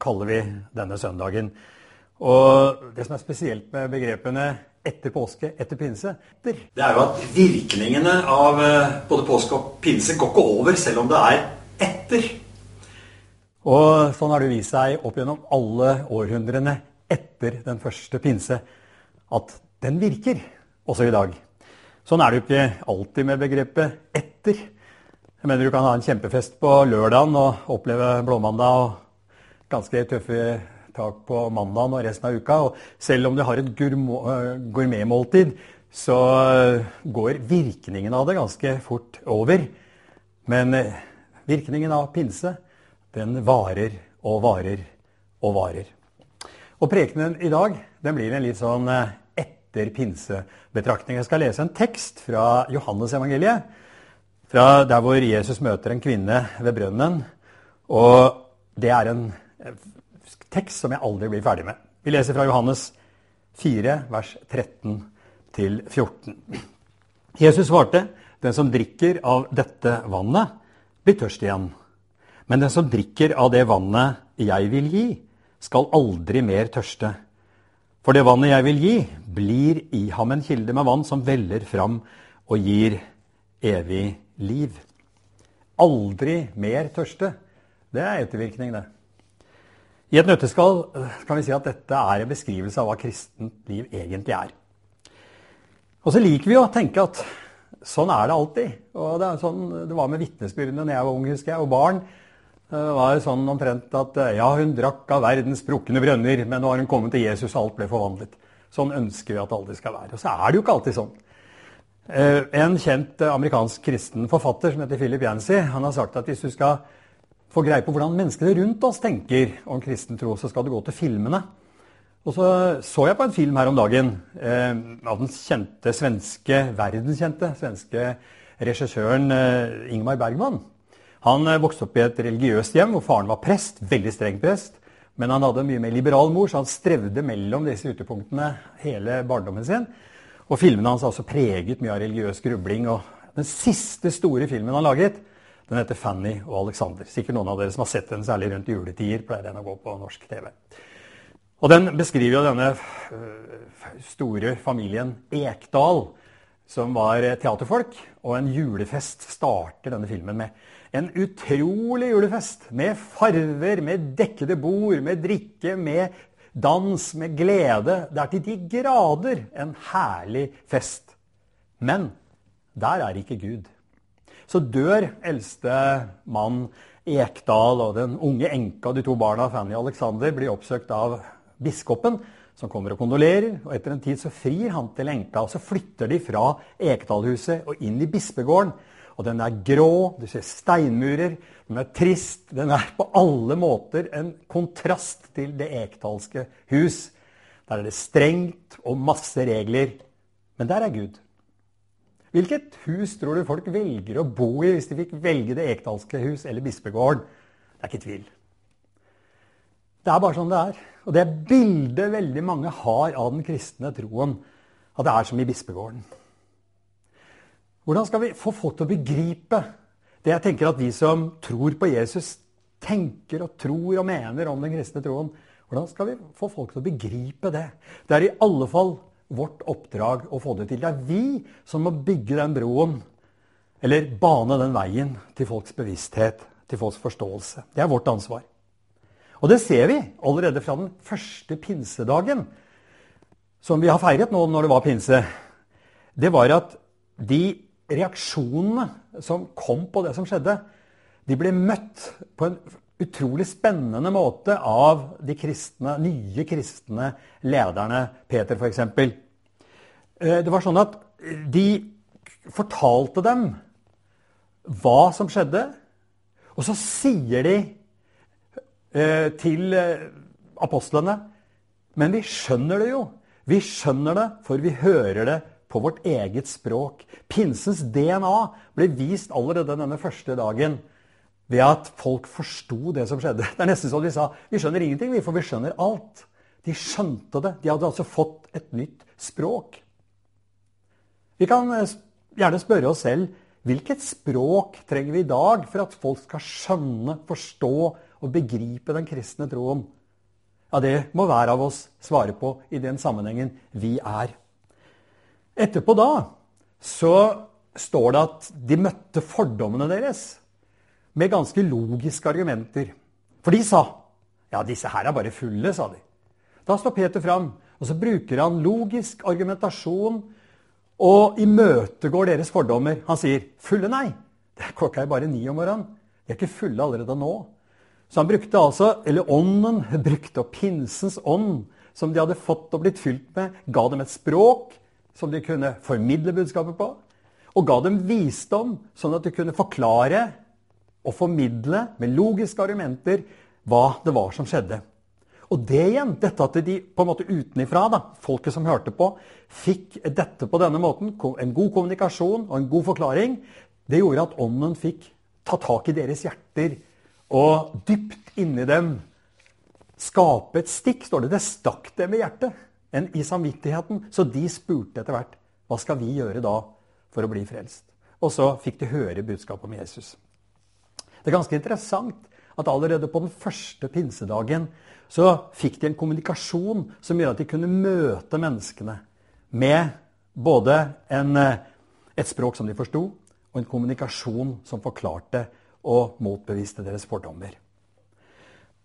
kaller vi denne søndagen. Og det som er spesielt med begrepene etter påske, etter pinse Det er jo at virkningene av eh, både påske og pinse går ikke over selv om det er etter. Og sånn har det vist seg opp gjennom alle århundrene etter den første pinse at den virker også i dag. Sånn er det jo ikke alltid med begrepet 'etter'. Jeg mener Du kan ha en kjempefest på lørdagen og oppleve blåmandag og ganske tøffe tak på mandagen og resten av uka. Og selv om du har et gourmetmåltid, så går virkningen av det ganske fort over. Men virkningen av pinse, den varer og varer og varer. Og prekenen i dag den blir en litt sånn etter pinsebetraktning. Jeg skal lese en tekst fra Johannes-evangeliet. Fra der hvor Jesus møter en kvinne ved brønnen. Og det er en tekst som jeg aldri blir ferdig med. Vi leser fra Johannes 4, vers 13 til 14. Jesus svarte, 'Den som drikker av dette vannet, blir tørst igjen.' 'Men den som drikker av det vannet jeg vil gi, skal aldri mer tørste.' 'For det vannet jeg vil gi, blir i ham en kilde med vann som veller fram og gir evig liv.' Aldri mer tørste. Det er ettervirkning, det. I et nøtteskall kan vi si at dette er en beskrivelse av hva kristent liv egentlig er. Og så liker vi å tenke at sånn er det alltid. Og det, sånn, det var med vitnesbyrdene da jeg var ung, husker jeg, og barn. Det var sånn omtrent at ja, hun drakk av verdens sprukne brønner, men nå har hun kommet til Jesus, og alt ble forvandlet. Sånn ønsker vi at det aldri skal være. Og så er det jo ikke alltid sånn. En kjent amerikansk kristen forfatter som heter Philip Yancy, han har sagt at hvis du skal få greie på hvordan menneskene rundt oss tenker om kristen tro, så skal du gå til filmene. Og så så jeg på en film her om dagen eh, av den kjente svenske, verdenskjente svenske regissøren eh, Ingmar Bergman. Han eh, vokste opp i et religiøst hjem hvor faren var prest, veldig streng prest. Men han hadde en mye mer liberal mor, så han strevde mellom disse utepunktene hele barndommen sin. Og filmene hans har også preget mye av religiøs grubling. Og den siste store filmen han laget, den heter 'Fanny og Alexander'. Sikkert noen av dere som har sett den, særlig rundt juletider. pleier den å gå på norsk TV. Og Den beskriver jo denne store familien Ekdal, som var teaterfolk. Og en julefest starter denne filmen med. En utrolig julefest med farver, med dekkede bord, med drikke, med dans, med glede. Det er til de grader en herlig fest. Men der er ikke Gud. Så dør eldste mann Ekdal og den unge enka og de to barna Fanny og Alexander blir oppsøkt av biskopen, som kommer og kondolerer. og Etter en tid så frir han til enka, og så flytter de fra Ekdalhuset og inn i bispegården. Og den er grå, du ser steinmurer, den er trist. Den er på alle måter en kontrast til det ekdalske hus. Der er det strengt og masse regler. Men der er Gud. Hvilket hus tror du folk velger å bo i hvis de fikk velge det ekdalske hus eller bispegården? Det er ikke tvil. Det er bare sånn det er. Og det bildet veldig mange har av den kristne troen, at det er som i bispegården. Hvordan skal vi få folk til å begripe det jeg tenker at de som tror på Jesus, tenker og tror og mener om den kristne troen? Hvordan skal vi få folk til å begripe det? Det er i alle fall vårt oppdrag å få det til. Det er vi som må bygge den broen, eller bane den veien til folks bevissthet, til folks forståelse. Det er vårt ansvar. Og det ser vi allerede fra den første pinsedagen, som vi har feiret nå når det var pinse. Det var at de reaksjonene som kom på det som skjedde, de ble møtt på en utrolig spennende måte av de kristne, nye kristne lederne, Peter f.eks. Eh, det var sånn at de fortalte dem hva som skjedde, og så sier de eh, til eh, apostlene. Men vi skjønner det jo. Vi skjønner det, for vi hører det på vårt eget språk. Pinsens DNA ble vist allerede denne første dagen ved at folk forsto det som skjedde. Det er nesten som de sa vi skjønner ingenting, for vi skjønner alt. De skjønte det. De hadde altså fått et nytt språk. Vi kan eh, gjerne spørre oss selv hvilket språk trenger vi i dag for at folk skal skjønne, forstå og begripe den kristne troen? Ja, Det må hver av oss svare på i den sammenhengen vi er. Etterpå da så står det at de møtte fordommene deres med ganske logiske argumenter. For de sa ja, disse her er bare fulle, sa de. Da står Peter fram, og så bruker han logisk argumentasjon og imøtegår deres fordommer. Han sier 'fulle, nei'. Klokka er bare ni om morgenen. De er ikke fulle allerede nå. Så han brukte altså, eller ånden, brukte opp pinsens ånd, som de hadde fått og blitt fylt med, ga dem et språk som de kunne formidle budskapet på, og ga dem visdom, sånn at de kunne forklare og formidle med logiske argumenter hva det var som skjedde. Og det igjen, dette at de på en måte utenifra, da, folket som hørte på, fikk dette på denne måten, en god kommunikasjon og en god forklaring, det gjorde at ånden fikk ta tak i deres hjerter og dypt inni dem skape et stikk, står det. Det stakk dem i hjertet enn i samvittigheten. Så de spurte etter hvert hva skal vi gjøre da for å bli frelst. Og så fikk de høre budskapet om Jesus. Det er ganske interessant at allerede på den første pinsedagen så fikk de en kommunikasjon som gjør at de kunne møte menneskene med både en, eh, et språk som de forsto, og en kommunikasjon som forklarte og motbeviste deres fordommer.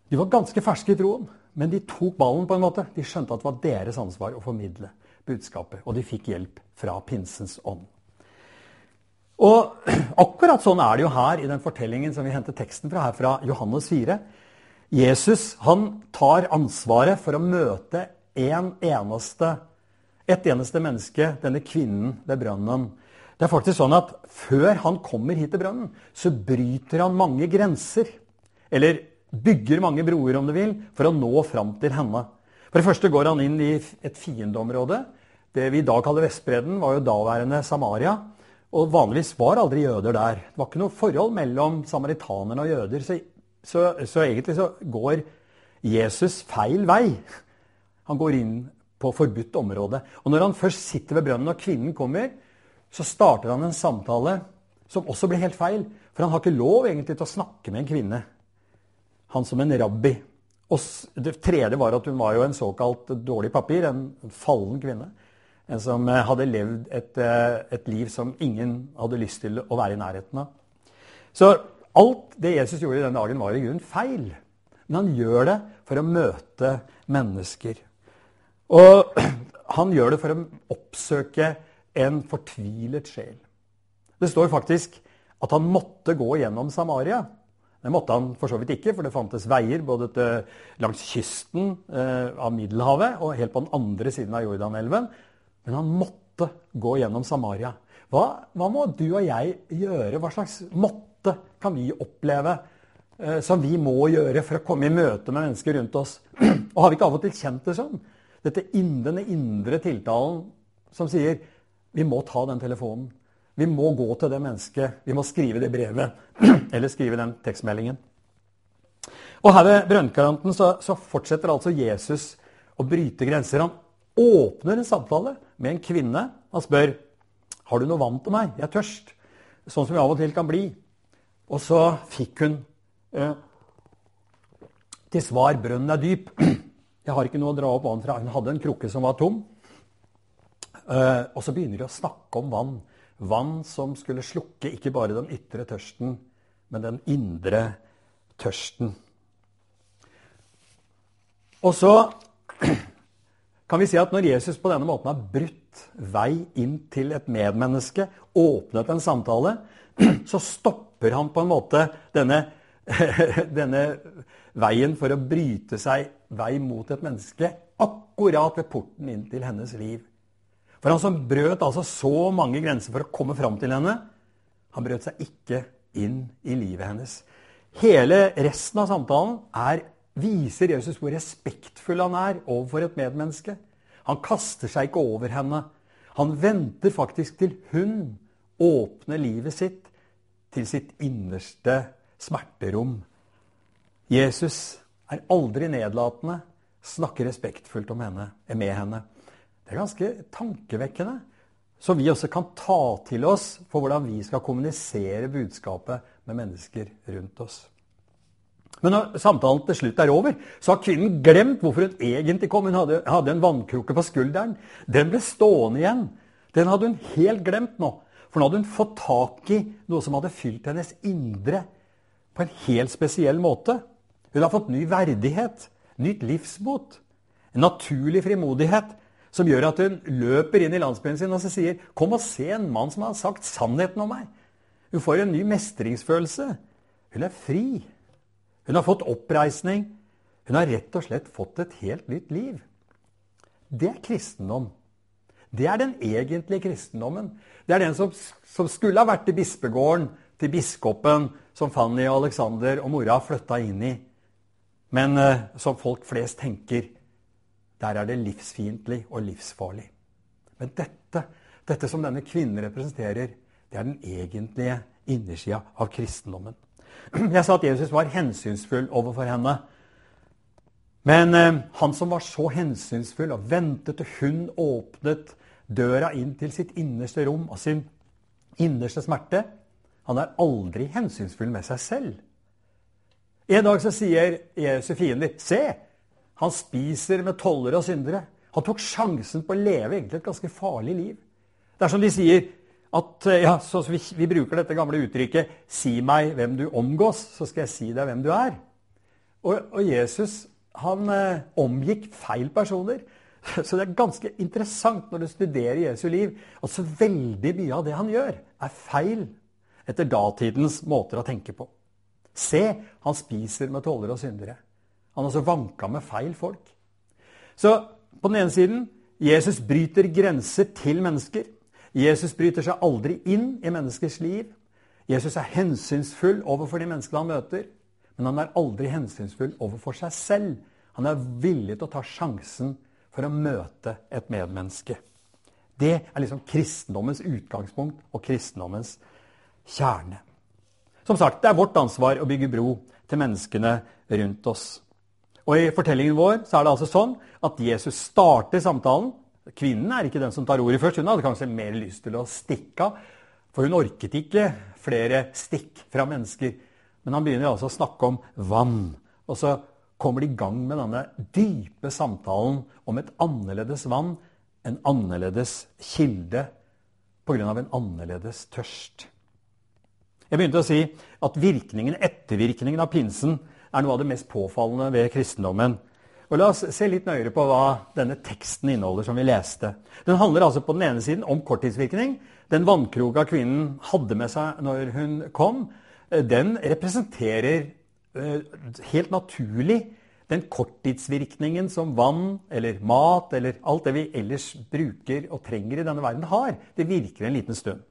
De var ganske ferske i troen, men de tok ballen på en måte. De skjønte at det var deres ansvar å formidle budskapet, og de fikk hjelp fra pinsens ånd. Og Akkurat sånn er det jo her i den fortellingen som vi henter teksten fra, her fra Johannes 4. Jesus han tar ansvaret for å møte en eneste, et eneste menneske, denne kvinnen ved brønnen. Det er faktisk sånn at Før han kommer hit til brønnen, så bryter han mange grenser. Eller bygger mange broer, om du vil, for å nå fram til henne. For det første går han inn i et fiendeområde. Det vi i dag kaller Vestbredden, var jo daværende Samaria. Og vanligvis var aldri jøder der. Det var ikke noe forhold mellom samaritanerne og jøder. Så så, så, egentlig så går Jesus feil vei. Han går inn på forbudt område. Og når han først sitter ved brønnen og kvinnen kommer, så starter han en samtale som også blir helt feil. For han har ikke lov egentlig til å snakke med en kvinne. Han som en rabbi. Og det tredje var at hun var jo en såkalt dårlig papir, en fallen kvinne. En som eh, hadde levd et, eh, et liv som ingen hadde lyst til å være i nærheten av. Så Alt det Jesus gjorde den dagen, var i grunnen feil. Men han gjør det for å møte mennesker. Og han gjør det for å oppsøke en fortvilet sjel. Det står faktisk at han måtte gå gjennom Samaria. Det måtte han for så vidt ikke, for det fantes veier både langs kysten eh, av Middelhavet og helt på den andre siden av Jordanelven. Men han måtte gå gjennom Samaria. Hva, hva må du og jeg gjøre? Hva slags måtte kan vi oppleve eh, som vi må gjøre for å komme i møte med mennesker rundt oss. Og har vi ikke av og til kjent det sånn? Dette indre, indre tiltalen som sier vi må ta den telefonen. Vi må gå til det mennesket. Vi må skrive det brevet. Eller skrive den tekstmeldingen. Og her ved brønnkaranten så, så, fortsetter altså Jesus å bryte grenser. Han åpner en samtale med en kvinne. Han spør har du noe vann til meg. Jeg er tørst. Sånn som vi av og til kan bli. Og så fikk hun eh, til svar 'brønnen er dyp'. Jeg har ikke noe å dra opp vann fra. Hun hadde en krukke som var tom. Eh, og så begynner de å snakke om vann. Vann som skulle slukke ikke bare den ytre tørsten, men den indre tørsten. Og så kan vi si at når Jesus på denne måten har brutt vei inn til et medmenneske, åpnet en samtale, så stopper han på en måte denne, denne veien for å bryte seg vei mot et menneske akkurat ved porten inn til hennes liv. For han som brøt altså så mange grenser for å komme fram til henne, han brøt seg ikke inn i livet hennes. Hele resten av samtalen er viser Jesus hvor respektfull han er overfor et medmenneske. Han kaster seg ikke over henne. Han venter faktisk til hun åpner livet sitt til sitt innerste smerterom. Jesus er aldri nedlatende, snakker respektfullt henne, med henne. Det er ganske tankevekkende, som vi også kan ta til oss for hvordan vi skal kommunisere budskapet med mennesker rundt oss. Men når samtalen til slutt er over, så har kvinnen glemt hvorfor hun egentlig kom. Hun hadde, hadde en vannkrukke på skulderen. Den ble stående igjen. Den hadde hun helt glemt nå. For nå hadde hun fått tak i noe som hadde fylt hennes indre på en helt spesiell måte. Hun har fått ny verdighet, nytt livsmot, en naturlig frimodighet som gjør at hun løper inn i landsbyen sin og så sier 'Kom og se en mann som har sagt sannheten om meg'. Hun får en ny mestringsfølelse. Hun er fri. Hun har fått oppreisning. Hun har rett og slett fått et helt nytt liv. Det er kristendom. Det er den egentlige kristendommen. Det er den som, som skulle ha vært i bispegården til biskopen som Fanny og Alexander og mora flytta inn i. Men uh, som folk flest tenker, der er det livsfiendtlig og livsfarlig. Men dette, dette som denne kvinnen representerer, det er den egentlige innersida av kristendommen. Jeg sa at Jesus var hensynsfull overfor henne. Men eh, han som var så hensynsfull og ventet til hun åpnet døra inn til sitt innerste rom og sin innerste smerte, han er aldri hensynsfull med seg selv. En dag så sier Jesus fiender, Se, han spiser med tollere og syndere. Han tok sjansen på å leve egentlig et ganske farlig liv. Det er som de sier, at eh, ja, så vi, vi, bruker dette gamle uttrykket 'Si meg hvem du omgås, så skal jeg si deg hvem du er'. Og, og Jesus han eh, omgikk feil personer. Så det er ganske interessant når du studerer Jesu liv, at så veldig mye av det han gjør, er feil etter datidens måter å tenke på. Se, han spiser med tollere og syndere. Han har også vanka med feil folk. Så på den ene siden Jesus bryter grenser til mennesker. Jesus bryter seg aldri inn i menneskers liv. Jesus er hensynsfull overfor de menneskene han møter. Men han er aldri hensynsfull overfor seg selv. Han er villig til å ta sjansen for å møte et medmenneske. Det er liksom kristendommens utgangspunkt og kristendommens kjerne. Som sagt, det er vårt ansvar å bygge bro til menneskene rundt oss. Og I fortellingen vår så er det altså sånn at Jesus starter samtalen Kvinnen er ikke den som tar ordet først. Hun hadde kanskje mer lyst til å stikke av. For hun orket ikke flere stikk fra mennesker. Men han begynner altså å snakke om vann. Og så kommer de i gang med denne dype samtalen om et annerledes vann, en annerledes kilde, pga. en annerledes tørst. Jeg begynte å si at virkningen, ettervirkningen av pinsen er noe av det mest påfallende ved kristendommen. Og La oss se litt nøyere på hva denne teksten inneholder, som vi leste. Den handler altså på den ene siden om korttidsvirkning. Den vannkroka kvinnen hadde med seg når hun kom, eh, den representerer eh, helt naturlig den korttidsvirkningen som vann eller mat eller alt det vi ellers bruker og trenger i denne verden, har. Det virker en liten stund.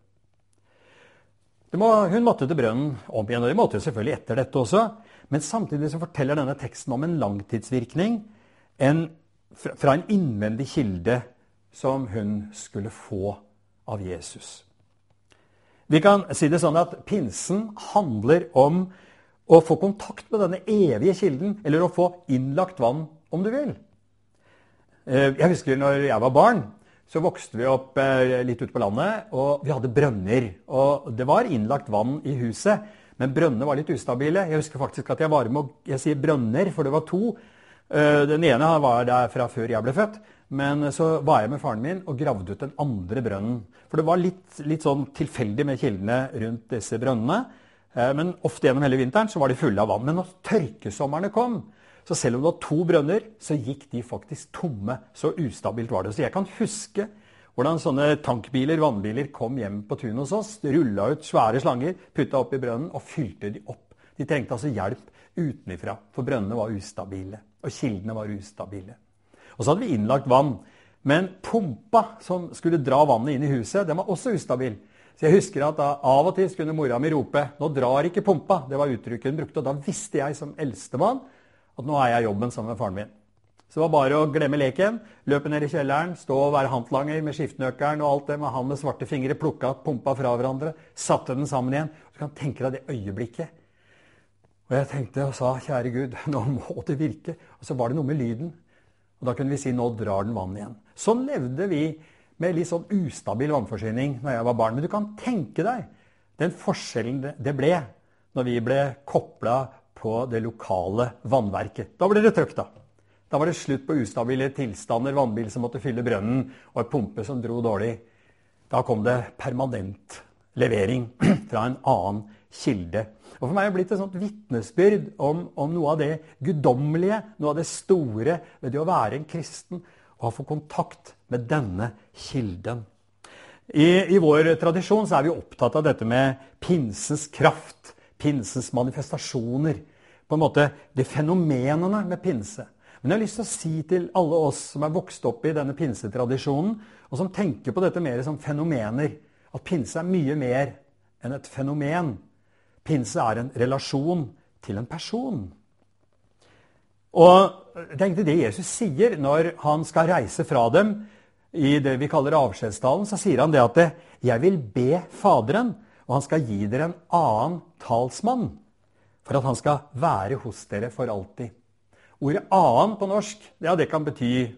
Må, hun måtte til brønnen om igjen, og det måtte jo selvfølgelig etter dette også. Men samtidig så forteller denne teksten om en langtidsvirkning en, fra en innvendig kilde som hun skulle få av Jesus. Vi kan si det sånn at pinsen handler om å få kontakt med denne evige kilden, eller å få innlagt vann, om du vil. Eh, jeg husker når jeg var barn, så vokste vi opp eh, litt ute på landet, og vi hadde brønner. Og det var innlagt vann i huset. Men brønnene var litt ustabile. Jeg husker faktisk at jeg var med og Jeg sier brønner, for det var to. Eh, den ene var der fra før jeg ble født. Men så var jeg med faren min og gravde ut den andre brønnen. For det var litt, litt sånn tilfeldig med kildene rundt disse brønnene. Eh, men ofte gjennom hele vinteren så var de fulle av vann. Men når tørkesommerne kom, så selv om det var to brønner, så gikk de faktisk tomme. Så ustabilt var det. Så jeg kan huske hvordan sånne tankbiler, vannbiler, kom hjem på tunet hos oss, rulla ut svære slanger, putta i brønnen og fylte de opp. De trengte altså hjelp utenfra, for brønnene var ustabile. Og kildene var ustabile. Og så hadde vi innlagt vann. Men pumpa som skulle dra vannet inn i huset, den var også ustabil. Så jeg husker at Av og til skulle mora mi rope 'Nå drar ikke pumpa'. Det var uttrykket hun brukte. Og da visste jeg som eldstemann at nå er jeg jobben sammen med faren min. Så det var bare å glemme leken, løpe ned i kjelleren, stå og være hantlanger med skiftenøkkelen og alt det med han med svarte fingre, plukka pumpa fra hverandre, satte den sammen igjen. Du kan tenke deg det øyeblikket. Og jeg tenkte og sa, kjære Gud, nå må det virke. Og så var det noe med lyden. Og da kunne vi si, nå drar den vann igjen. Sånn levde vi med litt sånn ustabil vannforsyning når jeg var barn. Men du kan tenke deg den forskjellen det ble når vi ble kopla på det lokale vannverket. Da ble det trøkk, da. Da var det slutt på ustabile tilstander, vannbil som måtte fylle brønnen, og en pumpe som dro dårlig. Da kom det permanent levering fra en annen kilde. Og For meg er det blitt et sånt vitnesbyrd om, om, noe av det guddommelige, noe av det store ved det å være en kristen og ha fått kontakt med denne kilden. I, I, vår tradisjon så er vi opptatt av dette med pinsens kraft, pinsens manifestasjoner. På en måte de fenomenene med pinse. Men jeg har lyst til å si til alle oss som er vokst opp i denne pinsetradisjonen, og som tenker på dette mer som fenomener, at pinse er mye mer enn et fenomen. Pinse er en relasjon til en person. Og tenk til det Jesus sier når han skal reise fra dem i det vi kaller avskjedstalen. Så sier han det at 'jeg vil be Faderen', og han skal gi dere en annen talsmann, for at han skal være hos dere for alltid. Ordet 'annen' på norsk ja, det kan bety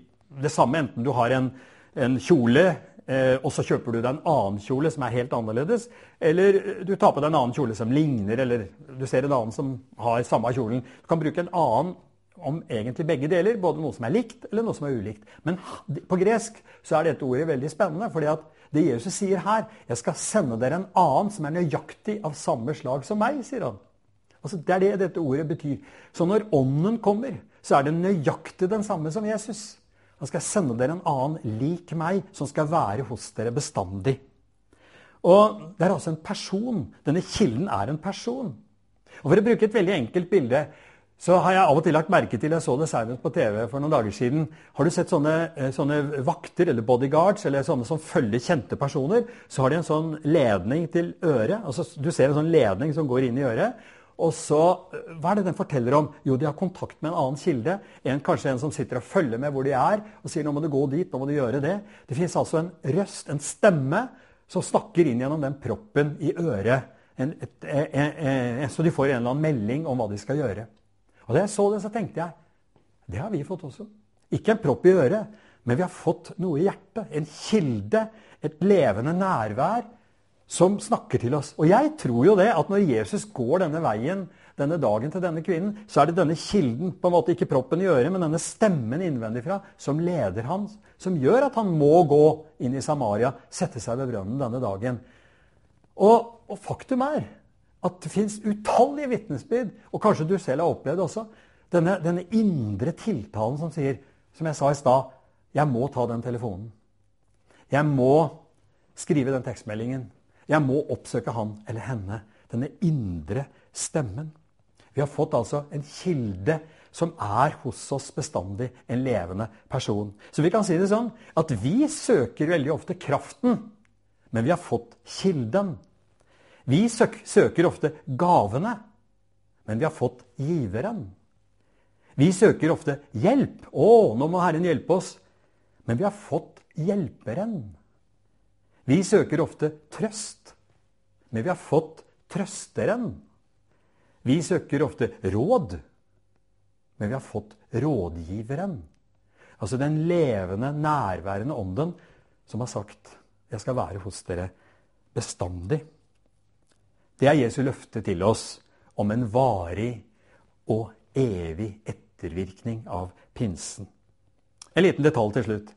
det samme enten du har en, en kjole eh, og så kjøper du deg en annen kjole som er helt annerledes, eller du tar på deg en annen kjole som ligner, eller du ser en annen som har samme kjolen. Du kan bruke en annen om egentlig begge deler, både noe som er likt eller noe som er ulikt. Men på gresk så er dette ordet veldig spennende, fordi at det Jesus sier her 'Jeg skal sende dere en annen som er nøyaktig av samme slag som meg', sier han. Altså, det er det dette ordet betyr. Så når Ånden kommer, så er det nøyaktig den samme som Jesus. Han skal sende dere en annen lik meg, som skal være hos dere bestandig. Og Det er altså en person. Denne kilden er en person. Og For å bruke et veldig enkelt bilde så har jeg av og til lagt merke til Jeg så det senest på TV for noen dager siden. Har du sett sånne, eh, sånne vakter eller bodyguards eller sånne som følger kjente personer? Så har de en sånn ledning til øret. altså Du ser en sånn ledning som går inn i øret. Og så, Hva er det den forteller om? Jo, de har kontakt med en annen kilde. En, kanskje en som sitter og følger med hvor de er, og sier nå må du gå dit, nå må du gjøre det. Det fins altså en røst, en stemme, som snakker inn gjennom den proppen i øret. En, et, et, et, så de får en eller annen melding om hva de skal gjøre. Og Da jeg så det, så tenkte jeg det har vi fått også. Ikke en propp i øret, men vi har fått noe i hjertet. En kilde, et levende nærvær som snakker til oss. Og jeg tror jo det at når Jesus går denne veien denne dagen til denne kvinnen, så er det denne kilden, på en måte ikke proppen i øret, men denne stemmen innvendig fra, som leder han, som gjør at han må gå inn i Samaria, sette seg ved brønnen denne dagen. Og, og faktum er at det fins utallige vitnesbyrd, og kanskje du selv har opplevd også, denne, denne indre tiltalen som sier, som jeg sa i stad, jeg må ta den telefonen. Jeg må skrive den tekstmeldingen. Jeg må oppsøke han eller henne. Denne indre stemmen. Vi har fått altså en kilde som er hos oss bestandig, en levende person. Så vi kan si det sånn at vi søker veldig ofte kraften, men vi har fått kilden. Vi søker ofte gavene, men vi har fått giveren. Vi søker ofte hjelp. 'Å, nå må Herren hjelpe oss.' Men vi har fått hjelperen. Vi søker ofte trøst, men vi har fått trøsteren. Vi søker ofte råd, men vi har fått rådgiveren. Altså den levende, nærværende ånden som har sagt 'Jeg skal være hos dere bestandig'. Det er Jesu løfte til oss om en varig og evig ettervirkning av pinsen. En liten detalj til slutt.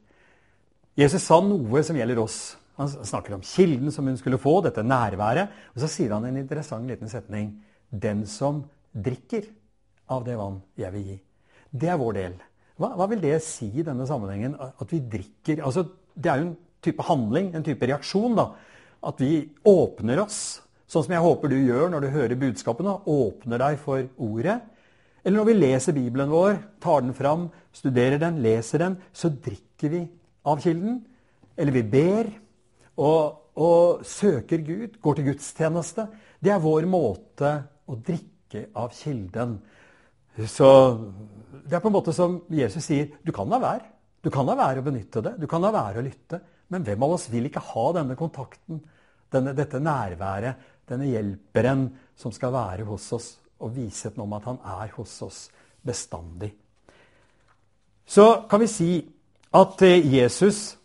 Jesus sa noe som gjelder oss han snakker om kilden som hun skulle få, dette nærværet. Og så sier han en interessant liten setning. Den som drikker av det vann jeg vil gi. Det er vår del. Hva, hva vil det si i denne sammenhengen? At vi drikker altså, Det er jo en type handling, en type reaksjon. da, At vi åpner oss, sånn som jeg håper du gjør når du hører budskapene. Åpner deg for ordet. Eller når vi leser Bibelen vår, tar den fram, studerer den, leser den, så drikker vi av kilden. Eller vi ber og, og søker Gud, går til gudstjeneste. Det er vår måte å drikke av kilden. Så det er på en måte som Jesus sier, du kan la være. Du kan la være å benytte det, du kan la være å lytte. Men hvem av oss vil ikke ha denne kontakten, denne, dette nærværet, denne hjelperen som skal være hos oss og vise noe om at han er hos oss bestandig? Så kan vi si at eh, Jesus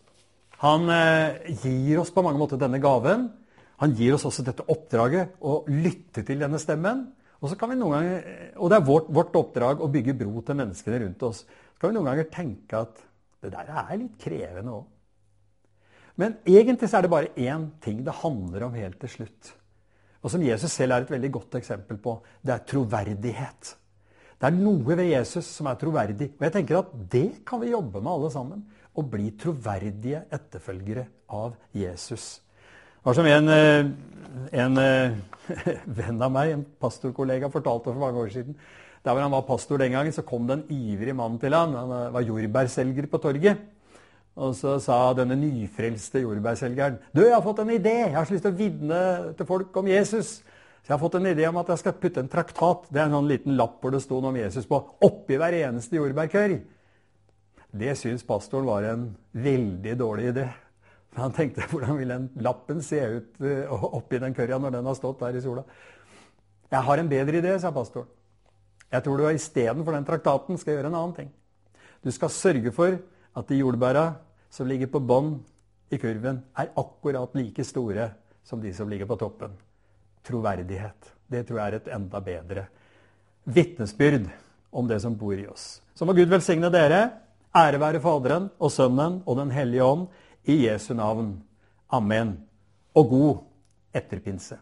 han eh, gir oss på mange måter denne gaven. Han gir oss også dette oppdraget å lytte til denne stemmen. Og, så kan vi noen ganger, og det er vårt, vårt oppdrag å bygge bro til menneskene rundt oss. Så kan vi noen ganger tenke at det der er litt krevende òg. Men egentlig så er det bare én ting det handler om helt til slutt. Og som Jesus selv er et veldig godt eksempel på. Det er troverdighet. Det er noe ved Jesus som er troverdig. Og jeg tenker at det kan vi jobbe med alle sammen. Å bli troverdige etterfølgere av Jesus. Det var som en, eh, en eh, venn av meg, en pastorkollega, fortalte for mange år siden. Der hvor han var pastor den gangen, så kom det en ivrig mann til han. Han eh, var jordbærselger på torget. Og så sa denne nyfrelste jordbærselgeren Du, jeg har fått en idé! Jeg har så lyst til å vitne til folk om Jesus. Så jeg har fått en idé om at jeg skal putte en traktat det er en sånn liten lapp hvor det sto noe om Jesus på, oppi hver eneste jordbærkørr. Det syns pastoren var en veldig dårlig idé. For han tenkte hvordan vil den lappen se ut uh, oppi den kørja når den har stått der i sola? Jeg har en bedre idé, sa pastoren. Jeg tror du istedenfor den traktaten skal gjøre en annen ting. Du skal sørge for at de jordbæra som ligger på bånn i kurven, er akkurat like store som de som ligger på toppen. Troverdighet. Det tror jeg er et enda bedre vitnesbyrd om det som bor i oss. Så må Gud velsigne dere. Ære være Faderen og Sønnen og Den hellige ånd i Jesu navn. Amen. Og god etterpinse.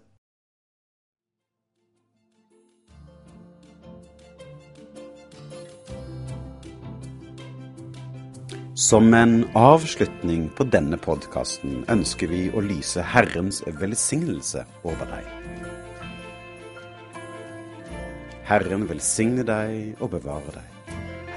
Som en avslutning på denne podkasten ønsker vi å lyse Herrens velsignelse over deg. Herren velsigne deg og bevare deg.